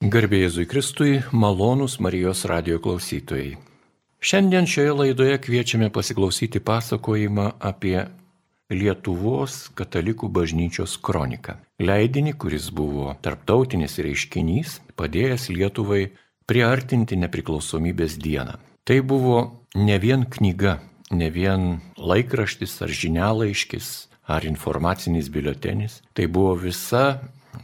Garbėjai Jėzui Kristui, malonūs Marijos radio klausytojai. Šiandien šioje laidoje kviečiame pasiklausyti pasakojimą apie Lietuvos katalikų bažnyčios kroniką. Leidinį, kuris buvo tarptautinis reiškinys, padėjęs Lietuvai priartinti nepriklausomybės dieną. Tai buvo ne vien knyga, ne vien laikraštis ar žinialaiškis ar informacinis biuletenis, tai buvo visa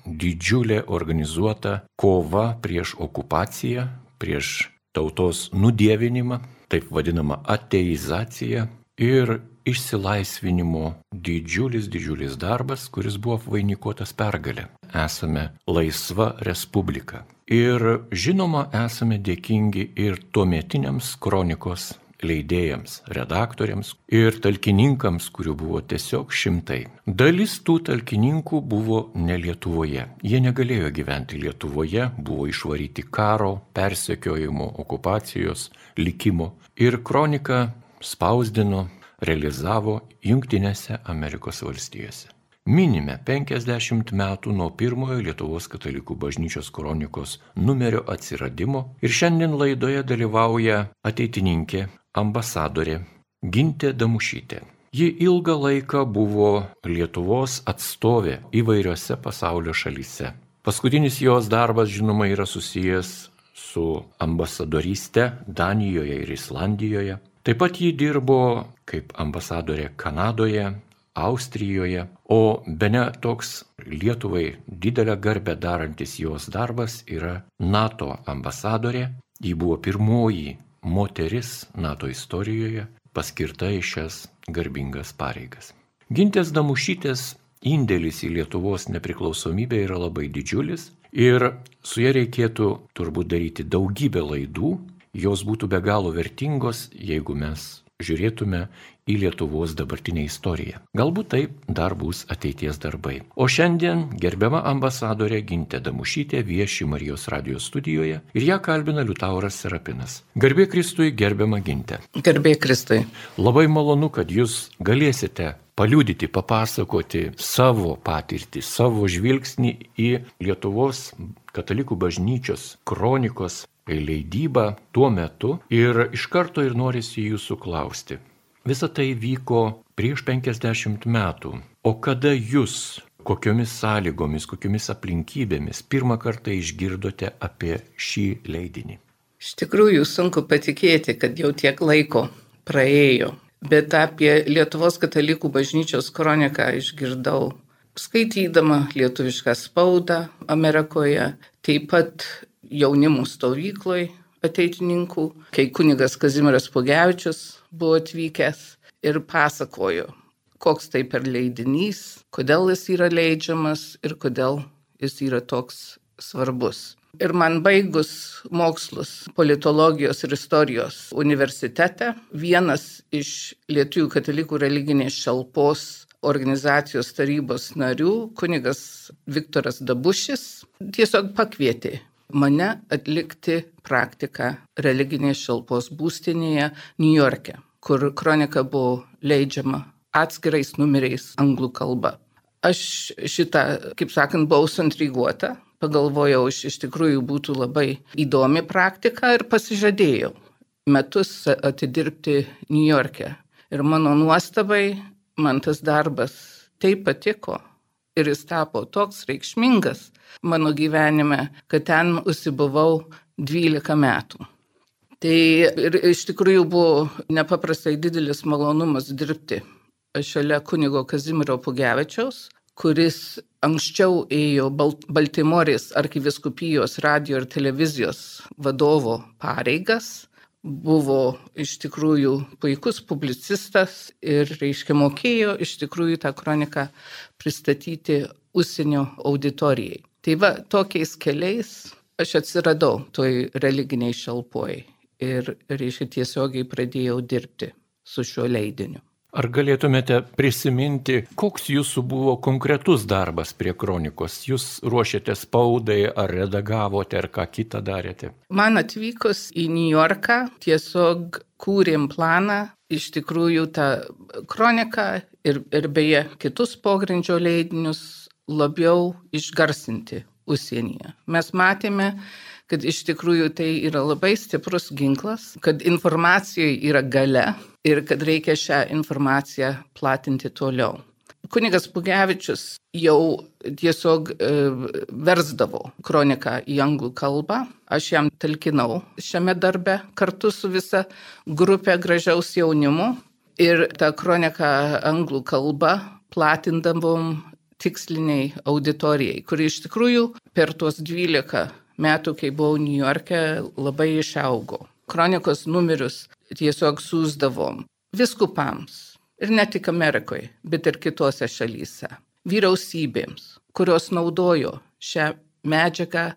didžiulė organizuota kova prieš okupaciją, prieš tautos nudievinimą, taip vadinama ateizacija ir išsilaisvinimo didžiulis, didžiulis darbas, kuris buvo vainikuotas pergalė. Esame laisva respublika. Ir žinoma, esame dėkingi ir tuometiniams kronikos leidėjams, redaktoriams ir talkininkams, kurių buvo tiesiog šimtai. Dalis tų talkininkų buvo ne Lietuvoje. Jie negalėjo gyventi Lietuvoje, buvo išvaryti karo, persekiojimo, okupacijos, likimo. Ir kroniką spausdino, realizavo Junktinėse Amerikos valstijose. Minime 50 metų nuo pirmojo Lietuvos katalikų bažnyčios kronikos numerio atsiradimo ir šiandien laidoje dalyvauja ateitininkė ambasadorė Gintė Damušytė. Ji ilgą laiką buvo Lietuvos atstovė įvairiose pasaulio šalyse. Paskutinis jos darbas, žinoma, yra susijęs su ambasadoryste Danijoje ir Islandijoje. Taip pat ji dirbo kaip ambasadorė Kanadoje, Austrijoje, o be ne toks Lietuvai didelę garbę darantis jos darbas yra NATO ambasadorė. Ji buvo pirmoji moteris NATO istorijoje paskirta į šias garbingas pareigas. Gintės Damušytės indėlis į Lietuvos nepriklausomybę yra labai didžiulis ir su ja reikėtų turbūt daryti daugybę laidų, jos būtų be galo vertingos, jeigu mes žiūrėtume į Lietuvos dabartinę istoriją. Galbūt taip dar bus ateities darbai. O šiandien gerbiama ambasadorė Gintė Damušytė vieši Marijos radijos studijoje ir ją kalbina Liutauras Serapinas. Garbė Kristui, gerbiama Gintė. Garbė Kristui. Labai malonu, kad jūs galėsite paliudyti, papasakoti savo patirtį, savo žvilgsnį į Lietuvos katalikų bažnyčios kronikos leidybą tuo metu ir iš karto ir norisi jūsų klausti. Visa tai vyko prieš 50 metų. O kada jūs, kokiomis sąlygomis, kokiomis aplinkybėmis pirmą kartą išgirdote apie šį leidinį? Iš tikrųjų, sunku patikėti, kad jau tiek laiko praėjo. Bet apie Lietuvos katalikų bažnyčios kroniką išgirdau skaitydama lietuvišką spaudą Amerikoje, taip pat jaunimų stovykloje ateitininkų, kai kunigas Kazimiras Pugevičius buvo atvykęs ir pasakojo, koks tai per leidinys, kodėl jis yra leidžiamas ir kodėl jis yra toks svarbus. Ir man baigus mokslus politologijos ir istorijos universitete, vienas iš Lietuvų katalikų religinės šalpos organizacijos tarybos narių, kunigas Viktoras Dabušis, tiesiog pakvietė mane atlikti praktiką religinės šalpos būstinėje New York'e, kur kronika buvo leidžiama atskirais numeriais anglų kalba. Aš šitą, kaip sakant, buvau suintriguota, pagalvojau, iš, iš tikrųjų būtų labai įdomi praktika ir pasižadėjau metus atidirbti New York'e. Ir mano nuostabai man tas darbas taip patiko ir jis tapo toks reikšmingas, mano gyvenime, kad ten užsibuvau 12 metų. Tai ir iš tikrųjų buvo nepaprastai didelis malonumas dirbti šalia kunigo Kazimiero Pugevičiaus, kuris anksčiau ėjo Baltimorės arkiviskupijos radio ir televizijos vadovo pareigas, buvo iš tikrųjų puikus publicistas ir, reiškia, mokėjo iš tikrųjų tą kroniką pristatyti užsienio auditorijai. Tai va, tokiais keliais aš atsiradau toj religiniai šalpoj ir, reiškia, tiesiogiai pradėjau dirbti su šiuo leidiniu. Ar galėtumėte prisiminti, koks jūsų buvo konkretus darbas prie kronikos? Jūs ruošėte spaudai, ar redagavote, ar ką kitą darėte? Man atvykus į New Yorką tiesiog kūrėm planą, iš tikrųjų tą kroniką ir, ir beje kitus pogrindžio leidinius labiau išgarsinti užsienyje. Mes matėme, kad iš tikrųjų tai yra labai stiprus ginklas, kad informacijoje yra gale ir kad reikia šią informaciją platinti toliau. Kunigas Pugevičius jau tiesiog e, versdavo kroniką į anglų kalbą. Aš jam talkinau šiame darbe kartu su visa grupė gražiaus jaunimu. Ir tą kroniką anglų kalbą platindavom tiksliniai auditorijai, kuri iš tikrųjų per tuos 12 metų, kai buvau New York'e, labai išaugo. Kronikos numerius tiesiog siūsdavom viskupams. Ir ne tik Amerikoje, bet ir kitose šalyse. Vyriausybėms, kurios naudojo šią medžiagą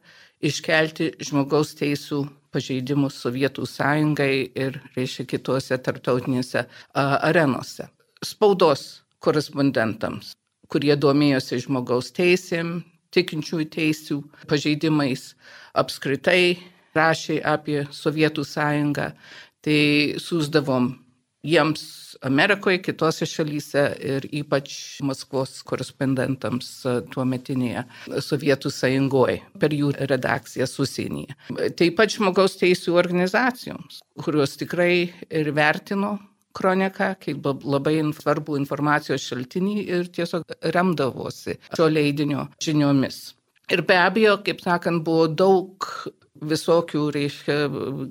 iškelti žmogaus teisų pažeidimus Sovietų sąjungai ir, reiškia, kitose tarptautinėse arenose. Spaudos korespondentams, kurie domėjosi žmogaus teisėm, tikinčiųjų teisių pažeidimais, apskritai rašė apie Sovietų sąjungą, tai siūsdavom jiems Amerikoje, kitose šalyse ir ypač Maskvos korespondentams tuo metinėje Sovietų sąjungoje per jų redakcijas užsienyje. Taip pat žmogaus teisų organizacijoms, kurios tikrai ir vertino kroniką kaip labai svarbų informacijos šaltinį ir tiesiog remdavosi šio leidinio žiniomis. Ir be abejo, kaip sakant, buvo daug visokių, reiškia,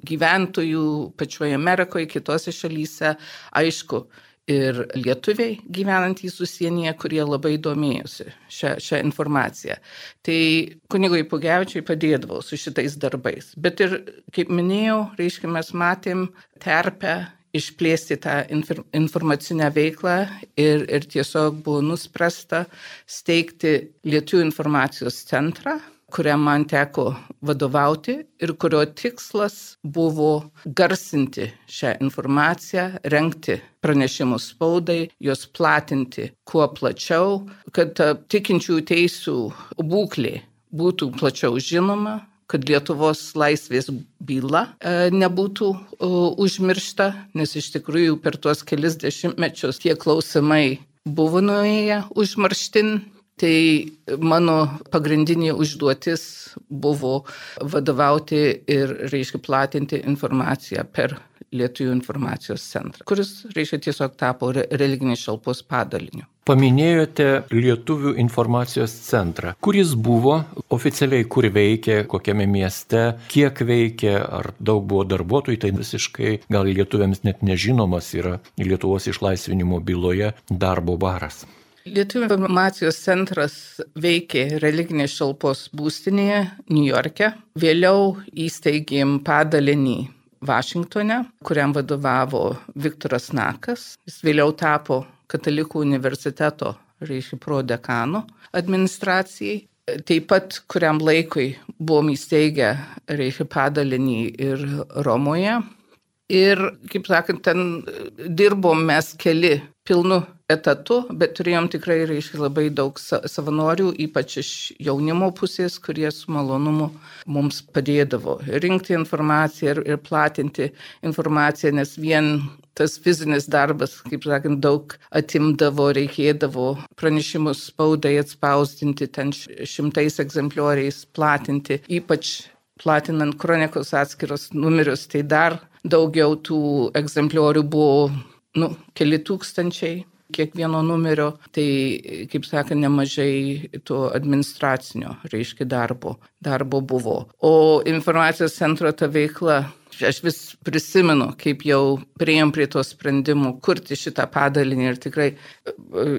gyventojų pačioje Amerikoje, kitose šalyse, aišku, ir lietuviai gyvenantys užsienyje, kurie labai domėjosi šią, šią informaciją. Tai kunigui Pugevičiui padėdavau su šitais darbais. Bet ir, kaip minėjau, reiškia, mes matėm terpę išplėsti tą informacinę veiklą ir, ir tiesiog buvo nuspręsta steigti Lietuvių informacijos centrą, kuriam man teko vadovauti ir kurio tikslas buvo garsinti šią informaciją, renkti pranešimus spaudai, juos platinti kuo plačiau, kad tikinčių teisų būklė būtų plačiau žinoma, kad Lietuvos laisvės byla e, nebūtų užmiršta, nes iš tikrųjų per tuos kelis dešimtmečius tie klausimai buvo nuėję užmarštin. Tai mano pagrindinė užduotis buvo vadovauti ir, reiškia, platinti informaciją per Lietuvių informacijos centrą, kuris, reiškia, tiesiog tapo religinės šalpos padaliniu. Paminėjote Lietuvių informacijos centrą. Kur jis buvo, oficialiai kur veikė, kokiame mieste, kiek veikė, ar daug buvo darbuotojų, tai visiškai gal lietuviams net nežinomas yra Lietuvos išlaisvinimo byloje darbo baras. Lietuvių informacijos centras veikė religinės šalpos būstinėje New York'e. Vėliau įsteigėm padalinį Vašingtone, kuriam vadovavo Viktoras Nakas. Jis vėliau tapo Katalikų universiteto, reiškia, prodekano administracijai. Taip pat kuriam laikui buvom įsteigę, reiškia, padalinį ir Romoje. Ir, kaip sakant, ten dirbom mes keli pilnu etatu, bet turėjom tikrai, reiškia, labai daug savanorių, ypač iš jaunimo pusės, kurie su malonumu mums padėdavo rinkti informaciją ir, ir platinti informaciją, nes vien tas fizinis darbas, kaip sakant, daug atimdavo, reikėdavo pranešimus spaudai atspausdinti, ten šimtais egzemplioriais platinti, ypač platinant kronikos atskirus numerius, tai dar daugiau tų egzempliorių buvo, nu, keli tūkstančiai kiekvieno numerio, tai, kaip sakant, nemažai to administracinio, reiškia, darbo, darbo buvo. O informacijos centro ta veikla aš vis prisimenu, kaip jau prieėm prie to sprendimų kurti šitą padalinį ir tikrai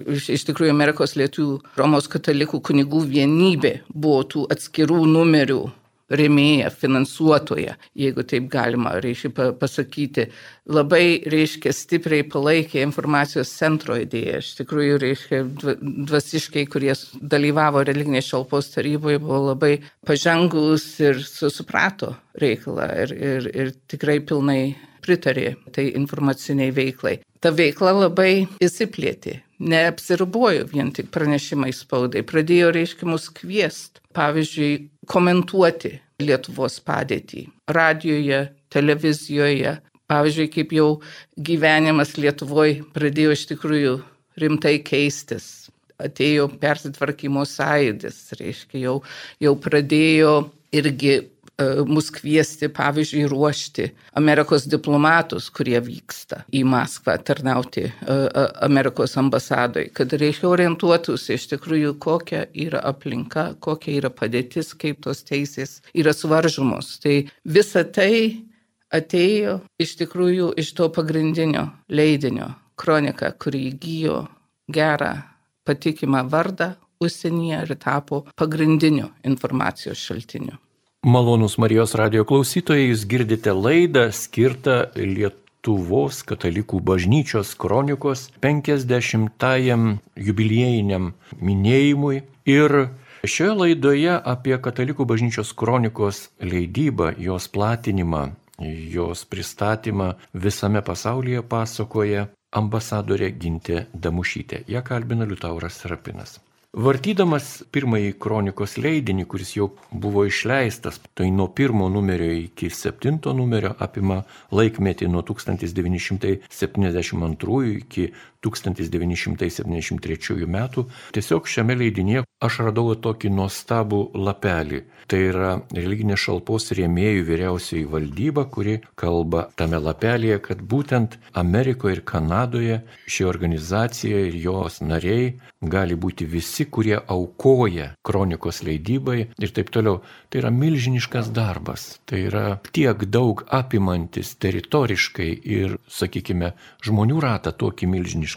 iš tikrųjų Amerikos lietuvių Romos katalikų kunigų vienybė buvo tų atskirų numerių remėja, finansuotoja, jeigu taip galima, reiškia pasakyti, labai, reiškia, stipriai palaikė informacijos centro idėją. Iš tikrųjų, reiškia, dvasiškai, kurie dalyvavo religinės šalpos taryboje, buvo labai pažengus ir suprato reikalą ir, ir, ir tikrai pilnai pritarė tai informaciniai veiklai. Ta veikla labai įsiplėtė, neapsiribojo vien tik pranešimai spaudai, pradėjo, reiškia, mus kviest, pavyzdžiui, komentuoti Lietuvos padėtį radijoje, televizijoje. Pavyzdžiui, kaip jau gyvenimas Lietuvoje pradėjo iš tikrųjų rimtai keistis. atėjo persitvarkymo sąjūdis, reiškia, jau, jau pradėjo irgi mus kviesti, pavyzdžiui, ruošti Amerikos diplomatus, kurie vyksta į Maskvą tarnauti e, e, Amerikos ambasadoje, kad reikia orientuotųsi iš tikrųjų, kokia yra aplinka, kokia yra padėtis, kaip tos teisės yra suvaržomos. Tai visa tai atėjo iš tikrųjų iš to pagrindinio leidinio kronika, kurį įgyjo gerą, patikimą vardą užsienyje ir tapo pagrindiniu informacijos šaltiniu. Malonus Marijos radio klausytojai, jūs girdite laidą skirtą Lietuvos katalikų bažnyčios kronikos 50-ajam jubiliejiniam minėjimui. Ir šioje laidoje apie katalikų bažnyčios kronikos leidybą, jos platinimą, jos pristatymą visame pasaulyje pasakoja ambasadorė Gintė Damušytė. Ja kalbina Liutauras Rapinas. Vartydamas pirmąjį kronikos leidinį, kuris jau buvo išleistas, tai nuo pirmo numerio iki septinto numerio apima laikmetį nuo 1972 iki 1973 metų, tiesiog šiame leidinėje aš radau tokį nuostabų lapelį. Tai yra religinės šalpos rėmėjų vyriausioji valdyba, kuri kalba tame lapelėje, kad būtent Amerikoje ir Kanadoje ši organizacija ir jos nariai gali būti visi, kurie aukoja kronikos leidybai ir taip toliau. Tai yra milžiniškas darbas, tai yra tiek daug apimantis teritoriškai ir, sakykime, žmonių ratą tokį milžinišką.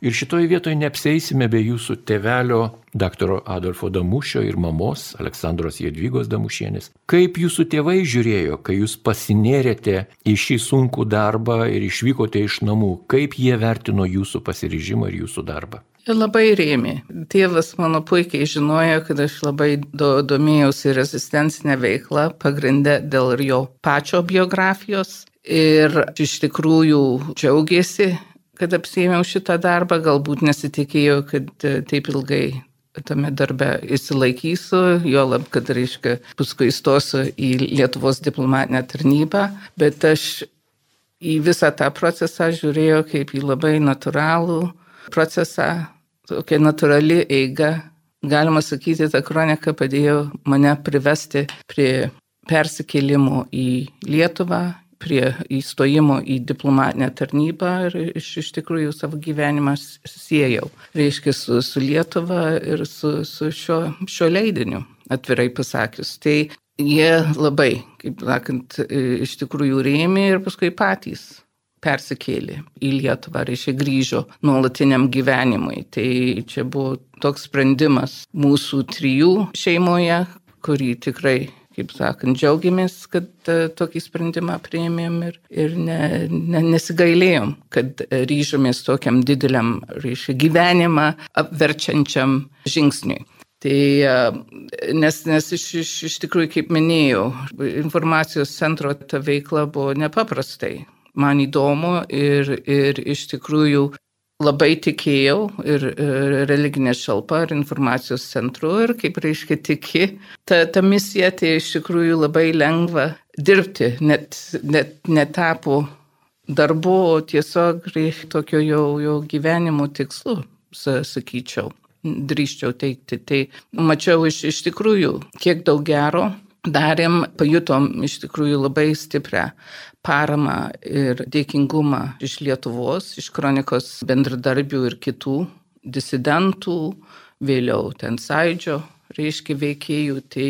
Ir šitoje vietoje neapsėsime be jūsų tevelio daktaro Adolfo Damušio ir mamos Aleksandros Jedvygos Damušienės. Kaip jūsų tėvai žiūrėjo, kai jūs pasinėrėte į šį sunkų darbą ir išvykote iš namų, kaip jie vertino jūsų pasiryžimą ir jūsų darbą? Labai rėmė. Tėvas mano puikiai žinojo, kad aš labai do, domėjausi rezistencinę veiklą, pagrindę dėl jo pačio biografijos. Ir iš tikrųjų džiaugiasi, kad apsėmiau šitą darbą, galbūt nesitikėjau, kad taip ilgai tame darbe įsilaikysiu, jo lab, kad, reiškia, paskui įstosiu į Lietuvos diplomatinę tarnybą, bet aš į visą tą procesą žiūrėjau kaip į labai natūralų procesą, tokia natūrali eiga. Galima sakyti, ta kronika padėjo mane privesti prie persikėlimo į Lietuvą, prie įstojimo į diplomatinę tarnybą ir iš, iš tikrųjų savo gyvenimą siejau. Reiškia su, su Lietuva ir su, su šio, šio leidiniu, atvirai pasakius. Tai jie labai, kaip sakant, iš tikrųjų rėmė ir paskui patys persikėlė į Lietuvą, reiškia grįžo nuolatiniam gyvenimui. Tai čia buvo toks sprendimas mūsų trijų šeimoje, kurį tikrai, kaip sakant, džiaugiamės, kad uh, tokį sprendimą prieimėm ir, ir ne, ne, nesigailėjom, kad ryžomės tokiam dideliam, reiškia, gyvenimą apverčiančiam žingsniui. Tai nes, nes iš, iš, iš tikrųjų, kaip minėjau, informacijos centro ta veikla buvo nepaprastai man įdomu ir, ir iš tikrųjų labai tikėjau ir, ir religinė šalpa, ir informacijos centru, ir kaip reiškia tiki, ta, ta misija tai iš tikrųjų labai lengva dirbti, net, net netapo darbu, o tiesiog tokio jau, jau gyvenimo tikslu, sakyčiau, drįščiau teikti. Tai mačiau iš, iš tikrųjų, kiek daug gero darėm, pajutom iš tikrųjų labai stiprią paramą ir dėkingumą iš Lietuvos, iš kronikos bendradarbių ir kitų disidentų, vėliau ten sąidžio, reiškia veikėjų. Tai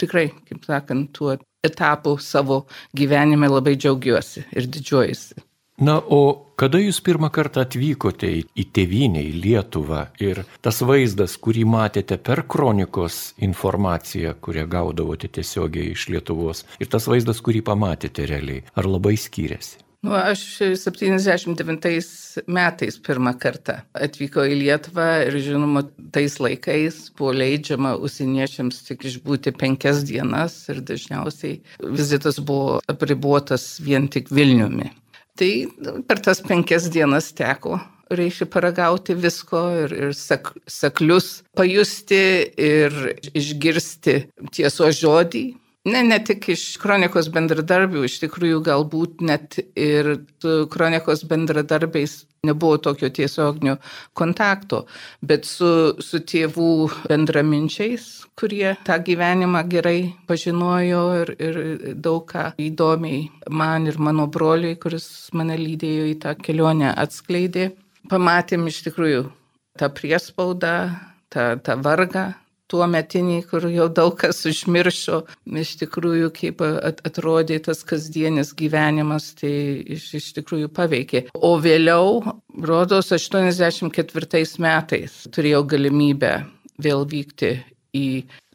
tikrai, kaip sakant, tuo etapu savo gyvenime labai džiaugiuosi ir didžiuojasi. Na, o kada jūs pirmą kartą atvykote į tėvynę, į Lietuvą ir tas vaizdas, kurį matėte per kronikos informaciją, kurią gaudavote tiesiogiai iš Lietuvos, ir tas vaizdas, kurį pamatėte realiai, ar labai skiriasi? Nu, aš 79 metais pirmą kartą atvykau į Lietuvą ir žinoma, tais laikais buvo leidžiama užsieniečiams tik išbūti penkias dienas ir dažniausiai vizitas buvo apribuotas vien tik Vilniumi. Tai per tas penkias dienas teko reikia paragauti visko ir, ir sak, saklius pajusti ir išgirsti tiesos žodį, Ne, ne tik iš kronikos bendradarbių, iš tikrųjų galbūt net ir kronikos bendradarbiais nebuvo tokio tiesioginio kontakto, bet su, su tėvų bendraminčiais, kurie tą gyvenimą gerai pažinojo ir, ir daug ką įdomiai man ir mano broliui, kuris mane lydėjo į tą kelionę, atskleidė. Pamatėm iš tikrųjų tą priespaudą, tą, tą vargą, tuo metinį, kur jau daug kas užmiršo, iš tikrųjų, kaip atrodė tas kasdienis gyvenimas, tai iš, iš tikrųjų paveikė. O vėliau, rodos, 84 metais turėjau galimybę vėl vykti į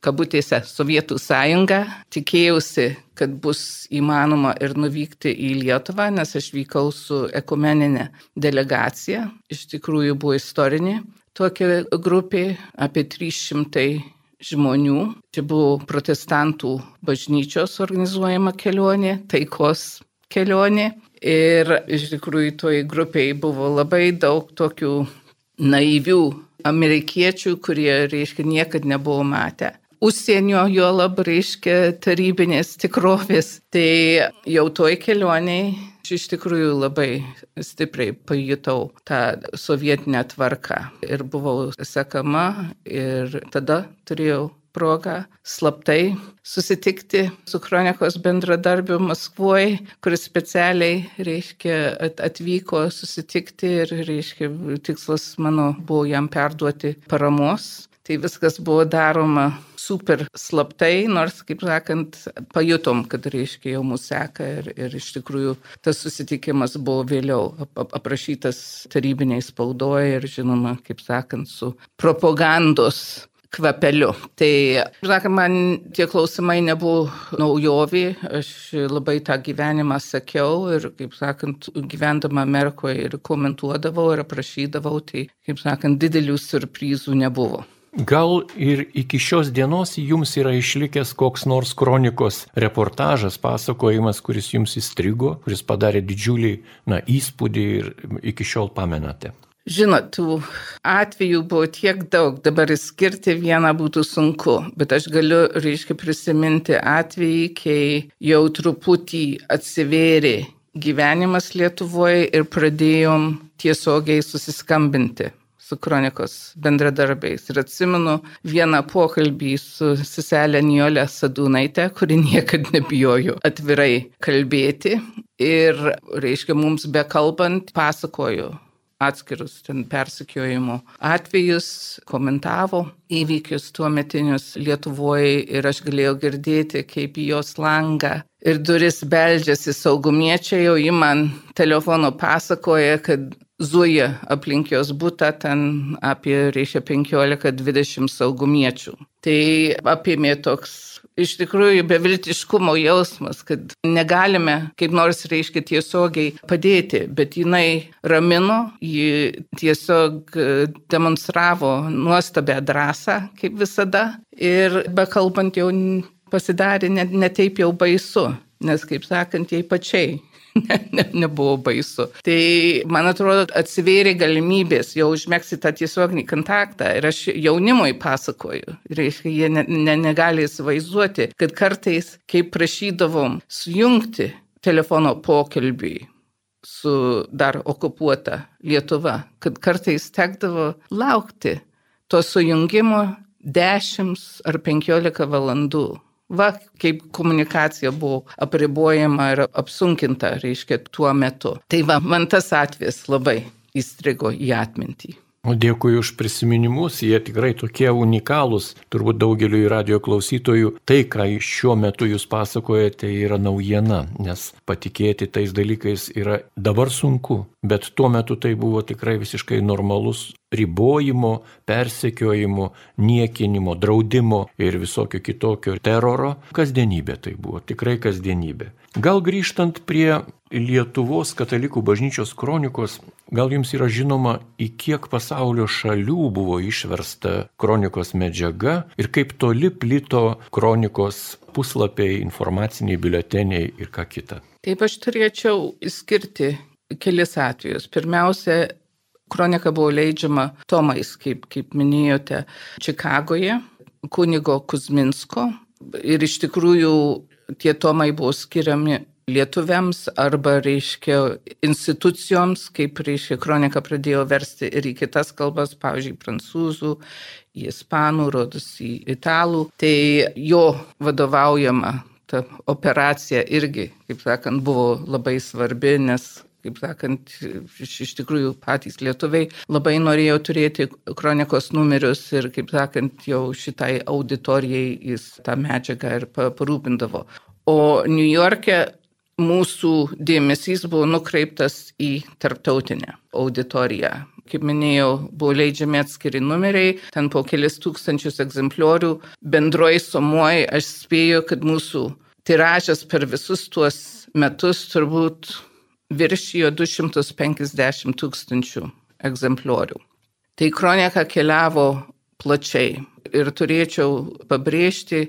kabutėse Sovietų sąjungą. Tikėjausi, kad bus įmanoma ir nuvykti į Lietuvą, nes aš vykau su ekumeninė delegacija. Iš tikrųjų buvo istorinė tokia grupė, apie 300 žmonių. Čia buvo protestantų bažnyčios organizuojama kelionė, taikos kelionė. Ir iš tikrųjų toj grupiai buvo labai daug tokių naivių amerikiečių, kurie, reiškia, niekad nebuvo matę. Užsienio jo lab reiškia tarybinės tikrovės. Tai jau toj kelioniai Iš tikrųjų labai stipriai pajutau tą sovietinę tvarką ir buvau sekama ir tada turėjau progą slaptai susitikti su kronikos bendradarbiu Maskvoje, kuris specialiai, reiškia, atvyko susitikti ir, reiškia, tikslas mano buvo jam perduoti paramos. Tai viskas buvo daroma super slaptai, nors, kaip sakant, pajutom, kad reiškia jau mūsų seka ir, ir iš tikrųjų tas susitikimas buvo vėliau ap aprašytas tarybiniai spaudoje ir žinoma, kaip sakant, su propagandos kvapeliu. Tai, sakant, man tie klausimai nebuvo naujovė, aš labai tą gyvenimą sakiau ir, kaip sakant, gyvendama Amerikoje ir komentuodavau ir aprašydavau, tai, kaip sakant, didelių surprizų nebuvo. Gal ir iki šios dienos jums yra išlikęs koks nors kronikos reportažas, pasakojimas, kuris jums įstrigo, kuris padarė didžiulį na, įspūdį ir iki šiol pamenate? Žinot, tų atvejų buvo tiek daug, dabar skirti vieną būtų sunku, bet aš galiu, reiškia, prisiminti atvejį, kai jau truputį atsivėrė gyvenimas Lietuvoje ir pradėjom tiesiogiai susiskambinti su kronikos bendradarbiais. Ir atsimenu vieną pokalbį su seselė Niolė Sadūnaitė, kuri niekada nebijojo atvirai kalbėti. Ir, reiškia, mums bekalbant, pasakoju atskirus ten persikiojimo atvejus, komentavo įvykius tuo metinius Lietuvoje ir aš galėjau girdėti, kaip į jos langą ir duris beldžiasi saugumiečiai, jau į man telefono pasakoja, kad zuja aplink jos būtą ten apie, reiškia, 15-20 saugumiečių. Tai apėmė toks iš tikrųjų beviltiškumo jausmas, kad negalime kaip nors, reiškia, tiesiogiai padėti, bet jinai ramino, ji tiesiog demonstravo nuostabę drąsą, kaip visada, ir bekalbant jau pasidarė net ne taip jau baisu, nes, kaip sakant, jai pačiai ne, ne, nebuvo baisu. Tai, man atrodo, atsivėrė galimybės jau užmėgsti tą tiesioginį kontaktą ir aš jaunimui pasakoju. Reiškia, jie ne, ne, negali įsivaizduoti, kad kartais, kai prašydavom sujungti telefono pokalbį su dar okupuota Lietuva, kad kartais tekdavo laukti to sujungimo 10 ar 15 valandų. Va, kaip komunikacija buvo apribojama ir apsunkinta, reiškia, tuo metu. Tai va, man tas atvejis labai įstrigo į atmintį. Dėkui už prisiminimus, jie tikrai tokie unikalūs, turbūt daugeliu radio klausytojų. Tai, ką šiuo metu jūs pasakojate, yra naujiena, nes patikėti tais dalykais yra dabar sunku, bet tuo metu tai buvo tikrai visiškai normalus ribojimo, persekiojimo, niekinimo, draudimo ir visokio kitokio teroro kasdienybė tai buvo, tikrai kasdienybė. Gal grįžtant prie Lietuvos katalikų bažnyčios kronikos, gal jums yra žinoma, į kiek pasaulio šalių buvo išversta kronikos medžiaga ir kaip toli plito kronikos puslapiai, informaciniai biuleteniai ir ką kita. Taip aš turėčiau išskirti kelis atvejus. Pirmiausia, kronika buvo leidžiama Tomais, kaip, kaip minėjote, Čikagoje, kunigo Kuzminsko Ir iš tikrųjų tie tomai buvo skiriami lietuviams arba, reiškia, institucijoms, kaip, reiškia, kronika pradėjo versti ir į kitas kalbas, pavyzdžiui, prancūzų, į ispanų, rodos į italų. Tai jo vadovaujama ta operacija irgi, kaip sakant, buvo labai svarbi, nes kaip sakant, iš tikrųjų patys lietuviai labai norėjo turėti kronikos numerius ir, kaip sakant, jau šitai auditorijai jis tą medžiagą ir parūpindavo. O New York'e mūsų dėmesys buvo nukreiptas į tarptautinę auditoriją. Kaip minėjau, buvo leidžiami atskiri numeriai, ten po kelis tūkstančius egzempliorių. Bendroji sumoji aš spėju, kad mūsų tiražas per visus tuos metus turbūt viršijo 250 tūkstančių egzempliorių. Tai kronika keliavo plačiai ir turėčiau pabrėžti,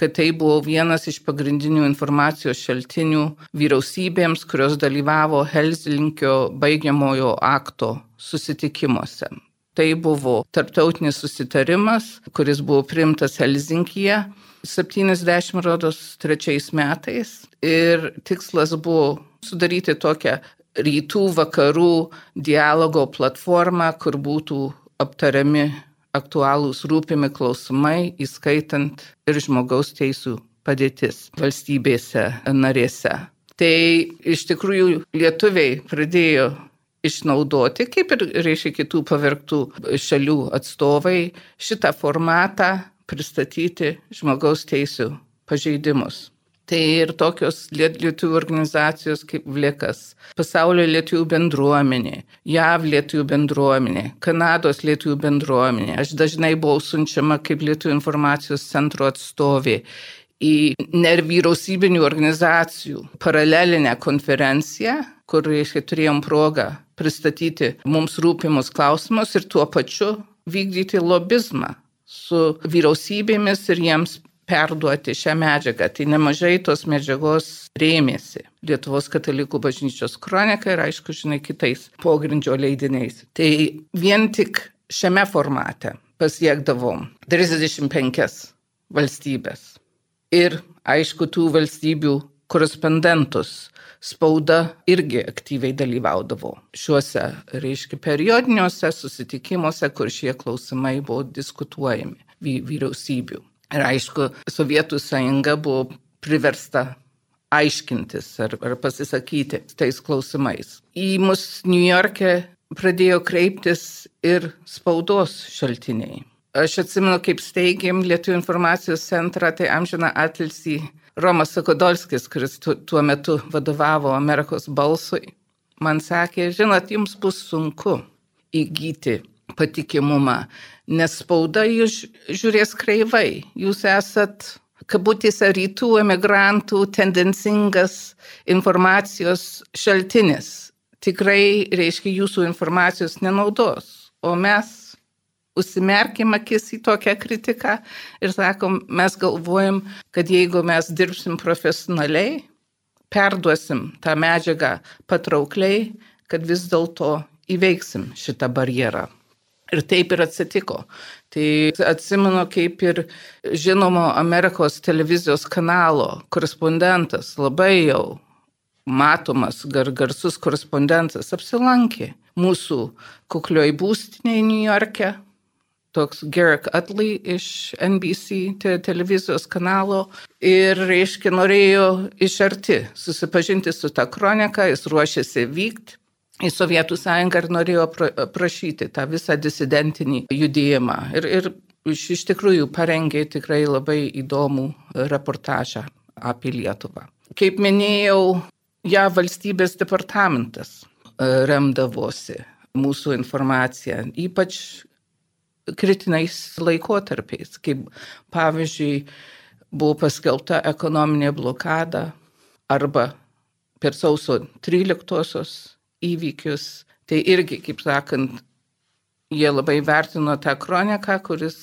kad tai buvo vienas iš pagrindinių informacijos šaltinių vyriausybėms, kurios dalyvavo Helsinkio baigiamojo akto susitikimuose. Tai buvo tarptautinis susitarimas, kuris buvo primtas Helsinkyje 70 rodos trečiais metais ir tikslas buvo sudaryti tokią rytų vakarų dialogo platformą, kur būtų aptariami aktualūs rūpimi klausimai, įskaitant ir žmogaus teisų padėtis valstybėse narėse. Tai iš tikrųjų lietuviai pradėjo išnaudoti, kaip ir reiškia kitų pavirktų šalių atstovai, šitą formatą pristatyti žmogaus teisų pažeidimus. Tai ir tokios lietuvių organizacijos kaip Vlikas, pasaulio lietuvių bendruomenė, JAV lietuvių bendruomenė, Kanados lietuvių bendruomenė. Aš dažnai buvau siunčiama kaip lietuvių informacijos centro atstovė į nevyriausybinių organizacijų paralelinę konferenciją, kur, reiškia, turėjom progą pristatyti mums rūpimus klausimus ir tuo pačiu vykdyti lobizmą su vyriausybėmis ir jiems perduoti šią medžiagą. Tai nemažai tos medžiagos rėmėsi Lietuvos katalikų bažnyčios kronika ir aišku, žinai, kitais pogrindžio leidiniais. Tai vien tik šiame formate pasiekdavom 35 valstybės. Ir aišku, tų valstybių korespondentus spauda irgi aktyviai dalyvaudavo šiuose, reiškia, periodiniuose susitikimuose, kur šie klausimai buvo diskutuojami vyriausybių. Ir aišku, Sovietų sąjunga buvo priversta aiškintis ar, ar pasisakyti tais klausimais. Į mus New York'e pradėjo kreiptis ir spaudos šaltiniai. Aš atsimenu, kaip steigėm Lietuvų informacijos centrą, tai amžina atilsį Romas Sakodolskis, kuris tu, tuo metu vadovavo Amerikos balsui, man sakė, žinot, jums bus sunku įgyti patikimumą, nes spauda jūs žiūrės kreivai. Jūs esat kabutėse rytų emigrantų tendencingas informacijos šaltinis. Tikrai, reiškia, jūsų informacijos nenaudos. O mes užsimerkim akis į tokią kritiką ir sakom, mes galvojam, kad jeigu mes dirbsim profesionaliai, perduosim tą medžiagą patraukliai, kad vis dėlto įveiksim šitą barjerą. Ir taip ir atsitiko. Tai atsimenu, kaip ir žinomo Amerikos televizijos kanalo korespondentas, labai jau matomas, gar, garsus korespondentas, apsilankė mūsų kuklioj būstinėje New York'e. Toks Garrick Atley iš NBC te televizijos kanalo ir, reiškia, norėjo iš arti susipažinti su tą kroniką, jis ruošėsi vykti į Sovietų sąjungą ir norėjo prašyti tą visą disidentinį judėjimą. Ir, ir iš, tikrųjų parengė tikrai labai įdomų reportažą apie Lietuvą. Kaip minėjau, ją valstybės departamentas e, remdavosi mūsų informaciją, ypač kritiniais laikotarpiais, kaip pavyzdžiui buvo paskelbta ekonominė blokada arba per sausio 13-osios įvykius. Tai irgi, kaip sakant, jie labai vertino tą kroniką, kuris,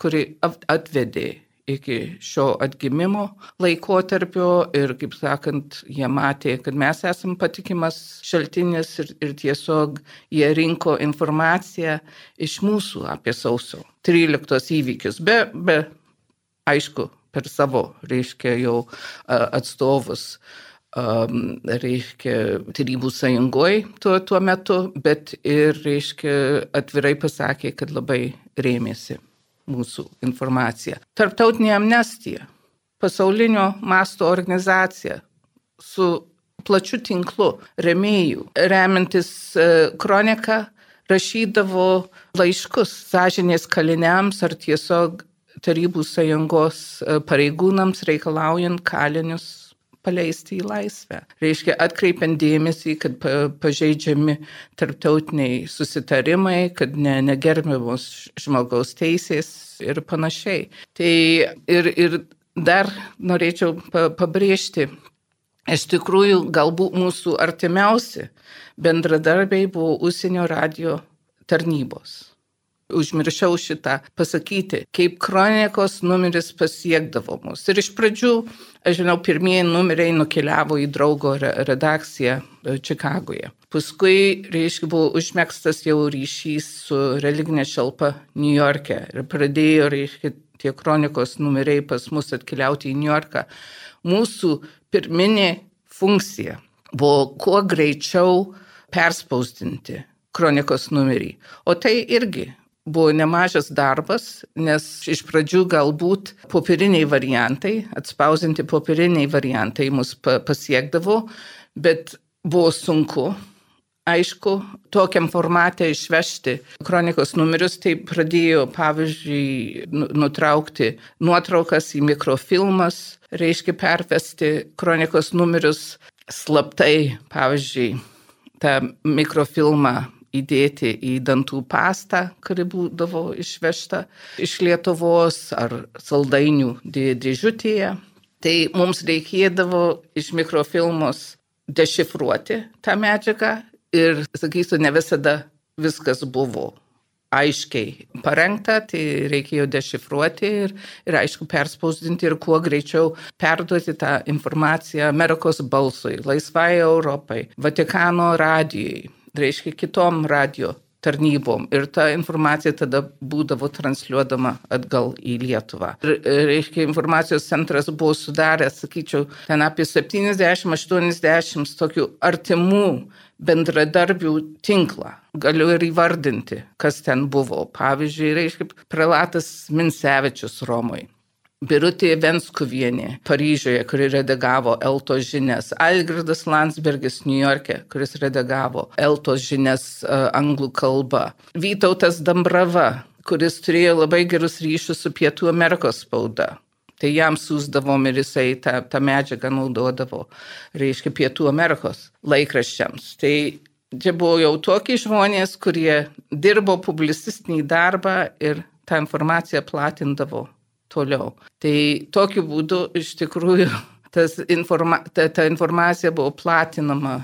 kuri atvedė iki šio atgimimo laikotarpio ir, kaip sakant, jie matė, kad mes esam patikimas šaltinis ir, ir tiesiog jie rinko informaciją iš mūsų apie sausio 13 įvykius, be, be aišku, per savo, reiškia, jau atstovus reiškia, tarybų sąjungoje tuo, tuo metu, bet ir, reiškia, atvirai pasakė, kad labai rėmėsi mūsų informacija. Tarptautinė amnestija, pasaulinio masto organizacija su plačiu tinklu remėjų, remintis e, kroniką, rašydavo laiškus sąžinės kaliniams ar tiesiog Tarybų sąjungos e, pareigūnams reikalaujant kalinius paleisti į laisvę. Reiškia, atkreipiant dėmesį, kad pažeidžiami tarptautiniai susitarimai, kad ne, negerbiamos žmogaus teisės ir panašiai. Tai ir, ir dar norėčiau pabrėžti, iš tikrųjų galbūt mūsų artimiausi bendradarbiai buvo užsienio radio tarnybos užmiršau šitą pasakyti, kaip kronikos numeris pasiekdavo mus. Ir iš pradžių, aš žinau, pirmieji numeriai nukeliavo į draugo redakciją e, Čikagoje. Paskui, reiškia, buvo užmėgstas jau ryšys su religinė šalpa New York'e ir pradėjo, reiškia, tie kronikos numeriai pas mus atkeliauti į New Yorką. Mūsų pirminė funkcija buvo kuo greičiau perspausdinti kronikos numerį. O tai irgi buvo nemažas darbas, nes iš pradžių galbūt popieriniai variantai, atspausinti popieriniai variantai mus pasiekdavo, bet buvo sunku. Aišku, tokiam formate išvežti kronikos numerius, tai pradėjo, pavyzdžiui, nu, nutraukti nuotraukas į mikrofilmas, reiškia pervesti kronikos numerius slaptai, pavyzdžiui, tą mikrofilmą įdėti į dantų pastą, kuri būdavo išvežta iš Lietuvos ar saldainių dėžutėje. Tai mums reikėdavo iš mikrofilmos dešifruoti tą medžiagą ir, sakysiu, ne visada viskas buvo aiškiai parengta, tai reikėjo dešifruoti ir, ir aišku perspausdinti ir kuo greičiau perduoti tą informaciją Amerikos balsui, Laisvai Europai, Vatikano radijai, reiškia kitom radio tarnybom ir ta informacija tada būdavo transliuodama atgal į Lietuvą. Ir, reiškia, informacijos centras buvo sudaręs, sakyčiau, ten apie 70-80 tokių artimų bendradarbių tinklą. Galiu ir įvardinti, kas ten buvo. Pavyzdžiui, reiškia, prelatas Minsevičius Romui. Birutė Venskuvienė Paryžiuje, kuri redagavo Eltos žinias, Algirdas Landsbergis New York'e, kuris redagavo Eltos žinias uh, anglų kalba, Vytautas Dambrava, kuris turėjo labai gerus ryšius su Pietų Amerikos spauda. Tai jam siūsdavom ir jisai tą, tą medžiagą naudodavo, reiškia, Pietų Amerikos laikraščiams. Tai čia buvo jau tokie žmonės, kurie dirbo publicistinį darbą ir tą informaciją platindavo toliau. Tai tokiu būdu iš tikrųjų tas informa ta, ta informacija buvo platinama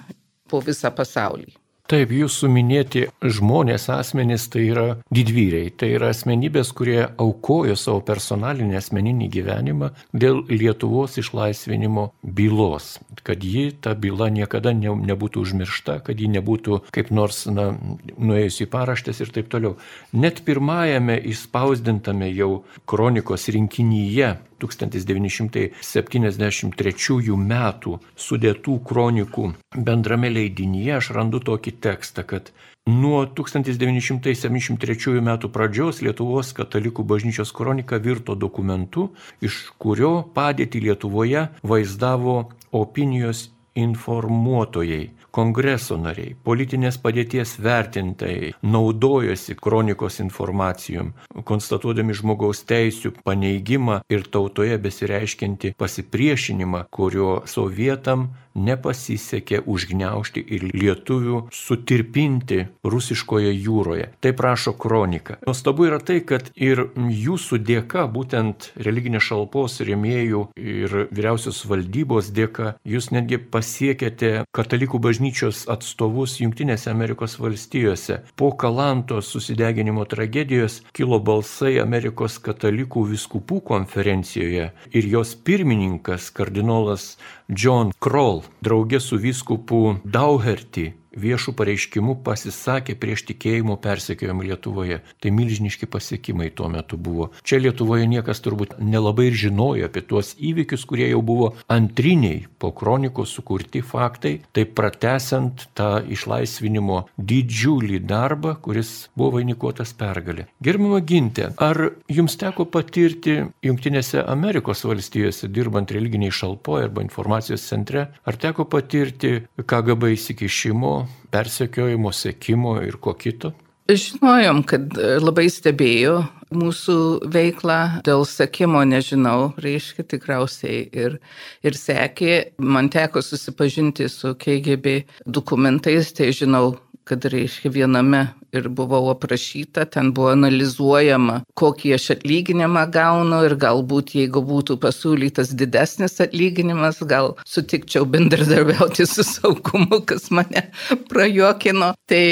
po visą pasaulį. Taip, jūsų minėti žmonės, asmenys tai yra didvyriai, tai yra asmenybės, kurie aukojo savo personalinį asmeninį gyvenimą dėl Lietuvos išlaisvinimo bylos, kad ji, ta byla niekada ne, nebūtų užmiršta, kad ji nebūtų kaip nors na, nuėjusi į paraštės ir taip toliau. Net pirmajame įspausdintame jau kronikos rinkinyje 1973 metų sudėtų kronikų bendrame leidinyje aš randu tokį tekstą, kad nuo 1973 metų pradžios Lietuvos katalikų bažnyčios kronika virto dokumentu, iš kurio padėti Lietuvoje vaizdavo opinijos informuotojai kongreso nariai, politinės padėties vertintojai naudojosi kronikos informacijom, konstatuodami žmogaus teisų paneigimą ir tautoje besireiškinti pasipriešinimą, kurio sovietam nepasisekė užgneušti ir lietuvių sutirpinti rusiškoje jūroje. Tai prašo kronika. Nuostabu yra tai, kad ir jūsų dėka, būtent religinės šalpos rėmėjų ir vyriausios valdybos dėka, jūs netgi pasiekėte katalikų bažnyčios atstovus Junktinėse Amerikos valstijose. Po Kalanto susideginimo tragedijos kilo balsai Amerikos katalikų viskupų konferencijoje ir jos pirmininkas kardinolas John Kroll draugė su vyskupu Dauherty viešų pareiškimų pasisakė prieš tikėjimo persekiojimą Lietuvoje. Tai milžiniški pasiekimai tuo metu buvo. Čia Lietuvoje niekas turbūt nelabai ir žinojo apie tuos įvykius, kurie jau buvo antriniai po kronikos sukurti faktai, tai pratesiant tą išlaisvinimo didžiulį darbą, kuris buvo vainikuotas pergalė. Gerbama Gintė, ar jums teko patirti Junktinėse Amerikos valstijose, dirbant religiniai šalpoje arba informacijos centre, ar teko patirti KGB įsikišimo, persekiojimo, sekimo ir ko kito? Žinojom, kad labai stebėjo mūsų veiklą, dėl sekimo nežinau, reiškia tikriausiai ir, ir sekė. Man teko susipažinti su KGB dokumentais, tai žinau, kad reiškia viename ir buvau aprašyta, ten buvo analizuojama, kokį aš atlyginimą gaunu ir galbūt jeigu būtų pasiūlytas didesnis atlyginimas, gal sutikčiau bendradarbiauti su saugumu, kas mane prajuokino. Tai,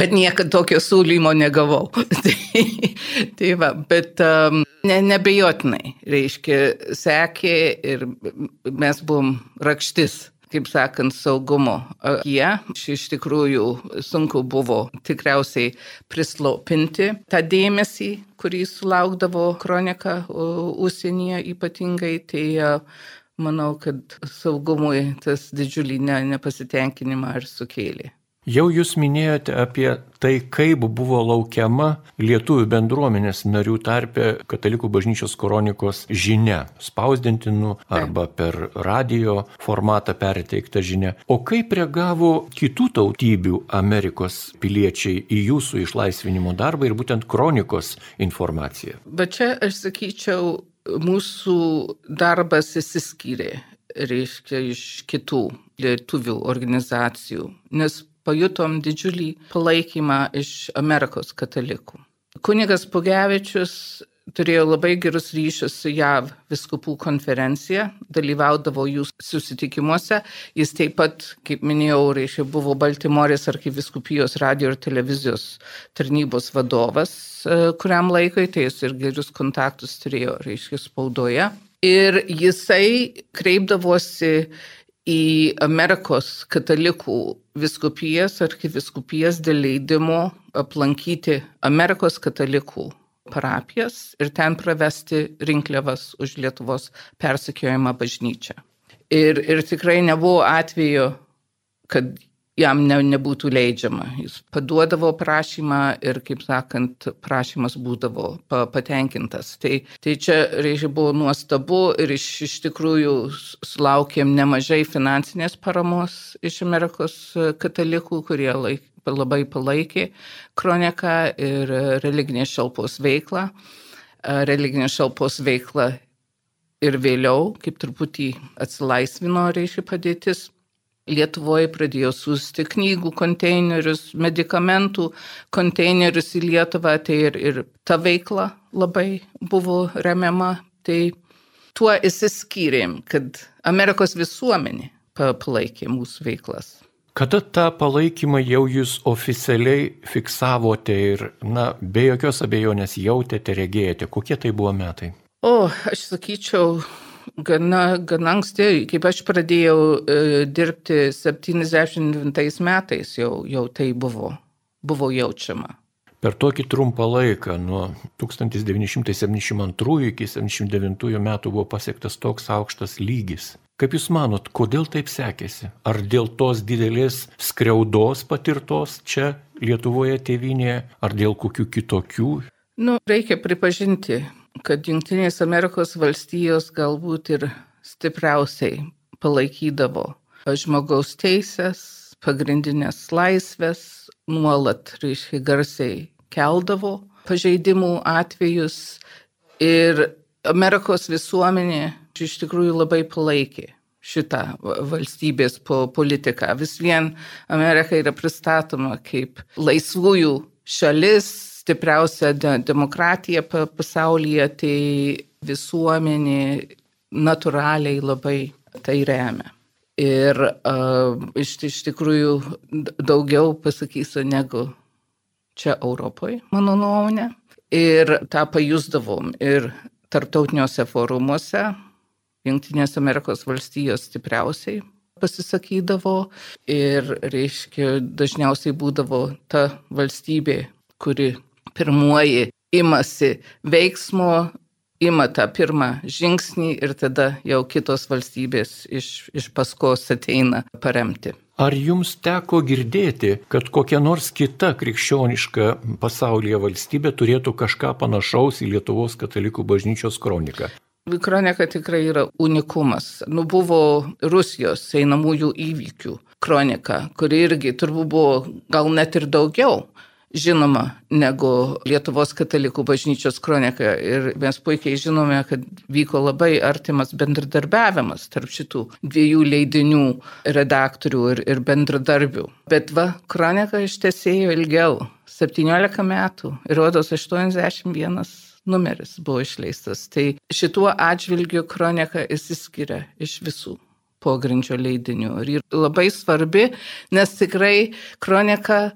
bet niekada tokio siūlymo negavau. tai, tai va, bet um, ne, nebejotinai, reiškia, sekė ir mes buvom rakštis kaip sakant, saugumo. Jie iš tikrųjų sunku buvo tikriausiai prislopinti tą dėmesį, kurį sulaukdavo kronika užsienyje ypatingai. Tai manau, kad saugumui tas didžiulį nepasitenkinimą ir sukėlė. Jau jūs minėjote apie tai, kaip buvo laukiama lietuvių bendruomenės narių tarpe katalikų bažnyčios kronikos žinia, spausdintinų arba per radio formatą perteikta žinia. O kaip reagavo kitų tautybių Amerikos piliečiai į jūsų išlaisvinimo darbą ir būtent kronikos informaciją? Bet čia aš sakyčiau, mūsų darbas įsiskyrė reiškia iš kitų lietuvių organizacijų, nes pajutom didžiulį palaikymą iš Amerikos katalikų. Kunigas Pugevičius turėjo labai gerus ryšius su JAV viskupų konferencija, dalyvaudavo jų susitikimuose. Jis taip pat, kaip minėjau, reiškia, buvo Baltimorės arkiviskupijos radio ir televizijos tarnybos vadovas e, kuriam laikui, tai jis ir gerus kontaktus turėjo, reiškia, spaudoje. Ir jisai kreipdavosi į Amerikos katalikų viskupijas, arkiviskupijas dėl leidimo aplankyti Amerikos katalikų parapijas ir ten pravesti rinkliavas už Lietuvos persekiojimą bažnyčią. Ir, ir tikrai nebuvo atveju, kad jam ne, nebūtų leidžiama. Jis paduodavo prašymą ir, kaip sakant, prašymas būdavo patenkintas. Tai, tai čia, reiškia, buvo nuostabu ir iš, iš tikrųjų sulaukėm nemažai finansinės paramos iš Amerikos katalikų, kurie laik, labai palaikė kroniką ir religinės šalpos veiklą. Religinės šalpos veikla ir vėliau, kaip truputį atsilaisvino, reiškia, padėtis Lietuvoje pradėjo siūsti knygų konteinerius, medikamentų konteinerius į Lietuvą, tai ir, ir ta veikla labai buvo remiama. Tai tuo įsiskyrėm, kad Amerikos visuomenė palaikė mūsų veiklas. Kada tą palaikymą jau jūs oficialiai fiksavote ir, na, be jokios abejonės jautėte, regėjote, kokie tai buvo metai? O, aš sakyčiau, gana, gana anksti, kaip aš pradėjau e, dirbti 79 metais, jau, jau tai buvo, buvo jaučiama. Per tokį trumpą laiką, nuo 1972 iki 1979 metų buvo pasiektas toks aukštas lygis. Kaip Jūs manot, kodėl taip sekėsi? Ar dėl tos didelės skriaudos patirtos čia Lietuvoje tėvinėje, ar dėl kokių kitokių? Nu, reikia pripažinti, kad Junktinės Amerikos valstijos galbūt ir stipriausiai palaikydavo žmogaus teisės, pagrindinės laisvės, nuolat, reiškia, garsiai keldavo pažeidimų atvejus ir Amerikos visuomenė iš tikrųjų labai palaikė šitą valstybės po politiką. Vis vien Amerika yra pristatoma kaip laisvųjų šalis, stipriausia de demokratija pasaulyje, tai visuomenė natūraliai labai tai remia. Ir uh, iš, iš tikrųjų daugiau pasakysiu negu čia Europoje, mano nuomonė. Ir tą pajusdavom ir tarptautiniuose forumuose, Junktinės Amerikos valstijos stipriausiai pasisakydavo ir, reiškia, dažniausiai būdavo ta valstybė, kuri pirmuoji imasi veiksmo, ima tą pirmą žingsnį ir tada jau kitos valstybės iš, iš paskos ateina paremti. Ar jums teko girdėti, kad kokia nors kita krikščioniška pasaulyje valstybė turėtų kažką panašaus į Lietuvos katalikų bažnyčios kroniką? Kronika tikrai yra unikumas. Nu, buvo Rusijos einamųjų įvykių kronika, kuri irgi turbūt buvo gal net ir daugiau žinoma negu Lietuvos katalikų bažnyčios kronika. Ir mes puikiai žinome, kad vyko labai artimas bendradarbiavimas tarp šitų dviejų leidinių redaktorių ir, ir bendradarbių. Bet va, kronika ištesėjo ilgiau - 17 metų ir rodos 81 numeris buvo išleistas. Tai šituo atžvilgiu kronika įsiskiria iš visų pogrindžio leidinių. Ir labai svarbi, nes tikrai kronika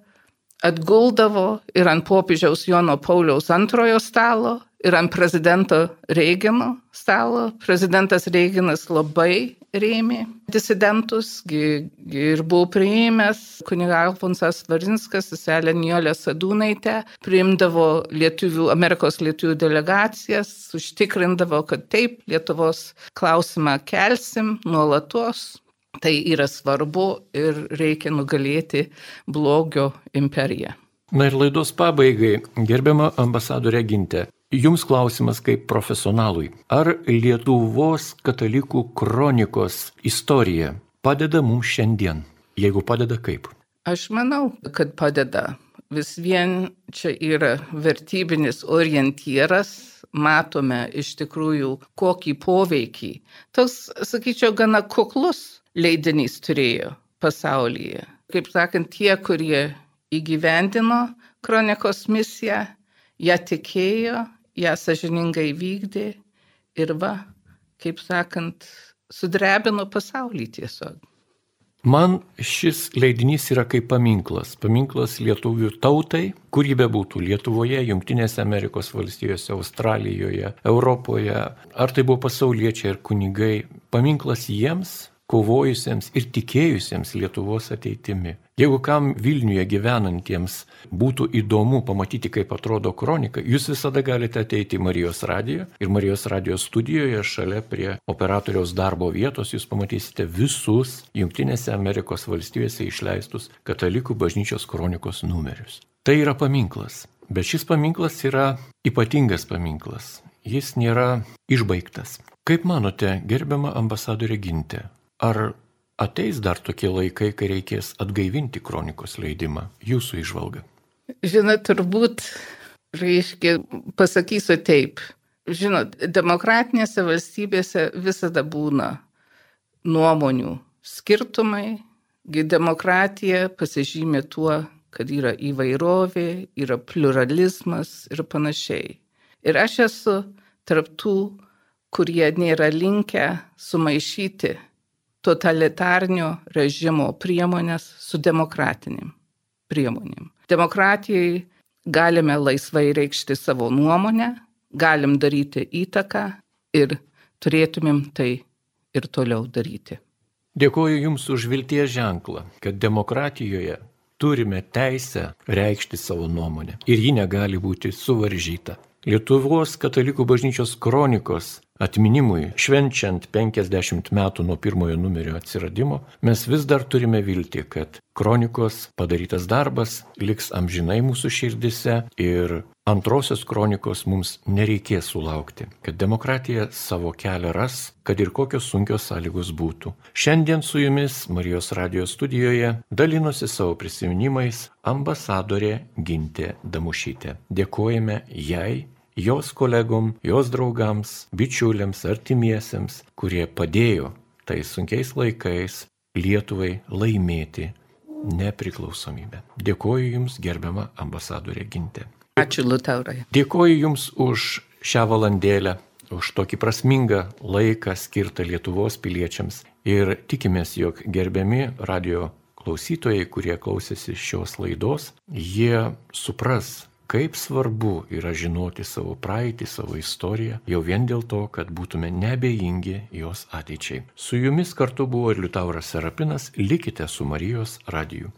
atguldavo ir ant popiežiaus Jono Pauliaus antrojo stalo, ir ant prezidento Reigino stalo. Prezidentas Reiginas labai rėmė disidentus ir buvo priėmęs kuniga Alfonsas Varinskas, seselė Niolė Sadūnaitė, priimdavo lietuvių, Amerikos lietuvių delegacijas, užtikrindavo, kad taip Lietuvos klausimą kelsim nuolatos, Tai yra svarbu ir reikia nugalėti blogio imperiją. Na ir laidos pabaigai, gerbiama ambasadorė Gintė, jums klausimas kaip profesionalui. Ar Lietuvos katalikų kronikos istorija padeda mums šiandien? Jeigu padeda, kaip? Aš manau, kad padeda. Vis vien čia yra vertybinis orientyras, matome iš tikrųjų kokį poveikį. Toks, sakyčiau, gana kuklus leidinys turėjo pasaulyje. Kaip sakant, tie, kurie įgyvendino kronikos misiją, ją tikėjo, ją sažiningai vykdė ir va, kaip sakant, sudrebino pasaulį tiesiog. Man šis leidinys yra kaip paminklas. Paminklas lietuvių tautai, kur jį bebūtų - Lietuvoje, Junktinėse Amerikos valstijose, Australijoje, Europoje, ar tai buvo pasauliečiai ir kunigai. Paminklas jiems, kovojusiems ir tikėjusiems Lietuvos ateitimi. Jeigu kam Vilniuje gyvenantiems būtų įdomu pamatyti, kaip atrodo kronika, jūs visada galite ateiti į Marijos radiją ir Marijos radijos studijoje šalia prie operatoriaus darbo vietos jūs pamatysite visus Junktinėse Amerikos valstijose išleistus katalikų bažnyčios kronikos numerius. Tai yra paminklas, bet šis paminklas yra ypatingas paminklas. Jis nėra išbaigtas. Kaip manote, gerbiama ambasadorė Gintė, Ar ateis dar tokie laikai, kai reikės atgaivinti kronikos leidimą? Jūsų išvalga. Žinot, turbūt, reiškia, pasakysiu taip. Žinot, demokratinėse valstybėse visada būna nuomonių skirtumai, demokratija pasižymė tuo, kad yra įvairovė, yra pluralizmas ir panašiai. Ir aš esu tarptų, kurie nėra linkę sumaišyti totalitarnio režimo priemonės su demokratinėm priemonėm. Demokratijai galime laisvai reikšti savo nuomonę, galim daryti įtaką ir turėtumėm tai ir toliau daryti. Dėkuoju Jums už vilties ženklą, kad demokratijoje turime teisę reikšti savo nuomonę ir ji negali būti suvaržyta. Lietuvos katalikų bažnyčios kronikos atminimui, švenčiant 50 metų nuo pirmojo numerio atsiradimo, mes vis dar turime vilti, kad kronikos padarytas darbas liks amžinai mūsų širdise ir antrosios kronikos mums nereikės sulaukti, kad demokratija savo kelią ras, kad ir kokios sunkios sąlygos būtų. Šiandien su jumis Marijos radijos studijoje dalinosi savo prisiminimais ambasadorė Gintė Damušytė. Dėkojame jai jos kolegom, jos draugams, bičiuliams, artimiesiems, kurie padėjo tais sunkiais laikais Lietuvai laimėti nepriklausomybę. Dėkoju Jums, gerbiama ambasadorė Gintė. Ačiū, Lutaurai. Dėkoju Jums už šią valandėlę, už tokį prasmingą laiką skirtą Lietuvos piliečiams. Ir tikimės, jog gerbiami radio klausytojai, kurie klausėsi šios laidos, jie supras, kaip svarbu yra žinoti savo praeitį, savo istoriją, jau vien dėl to, kad būtume nebejingi jos ateičiai. Su jumis kartu buvo ir Liutauras Serapinas, likite su Marijos radiju.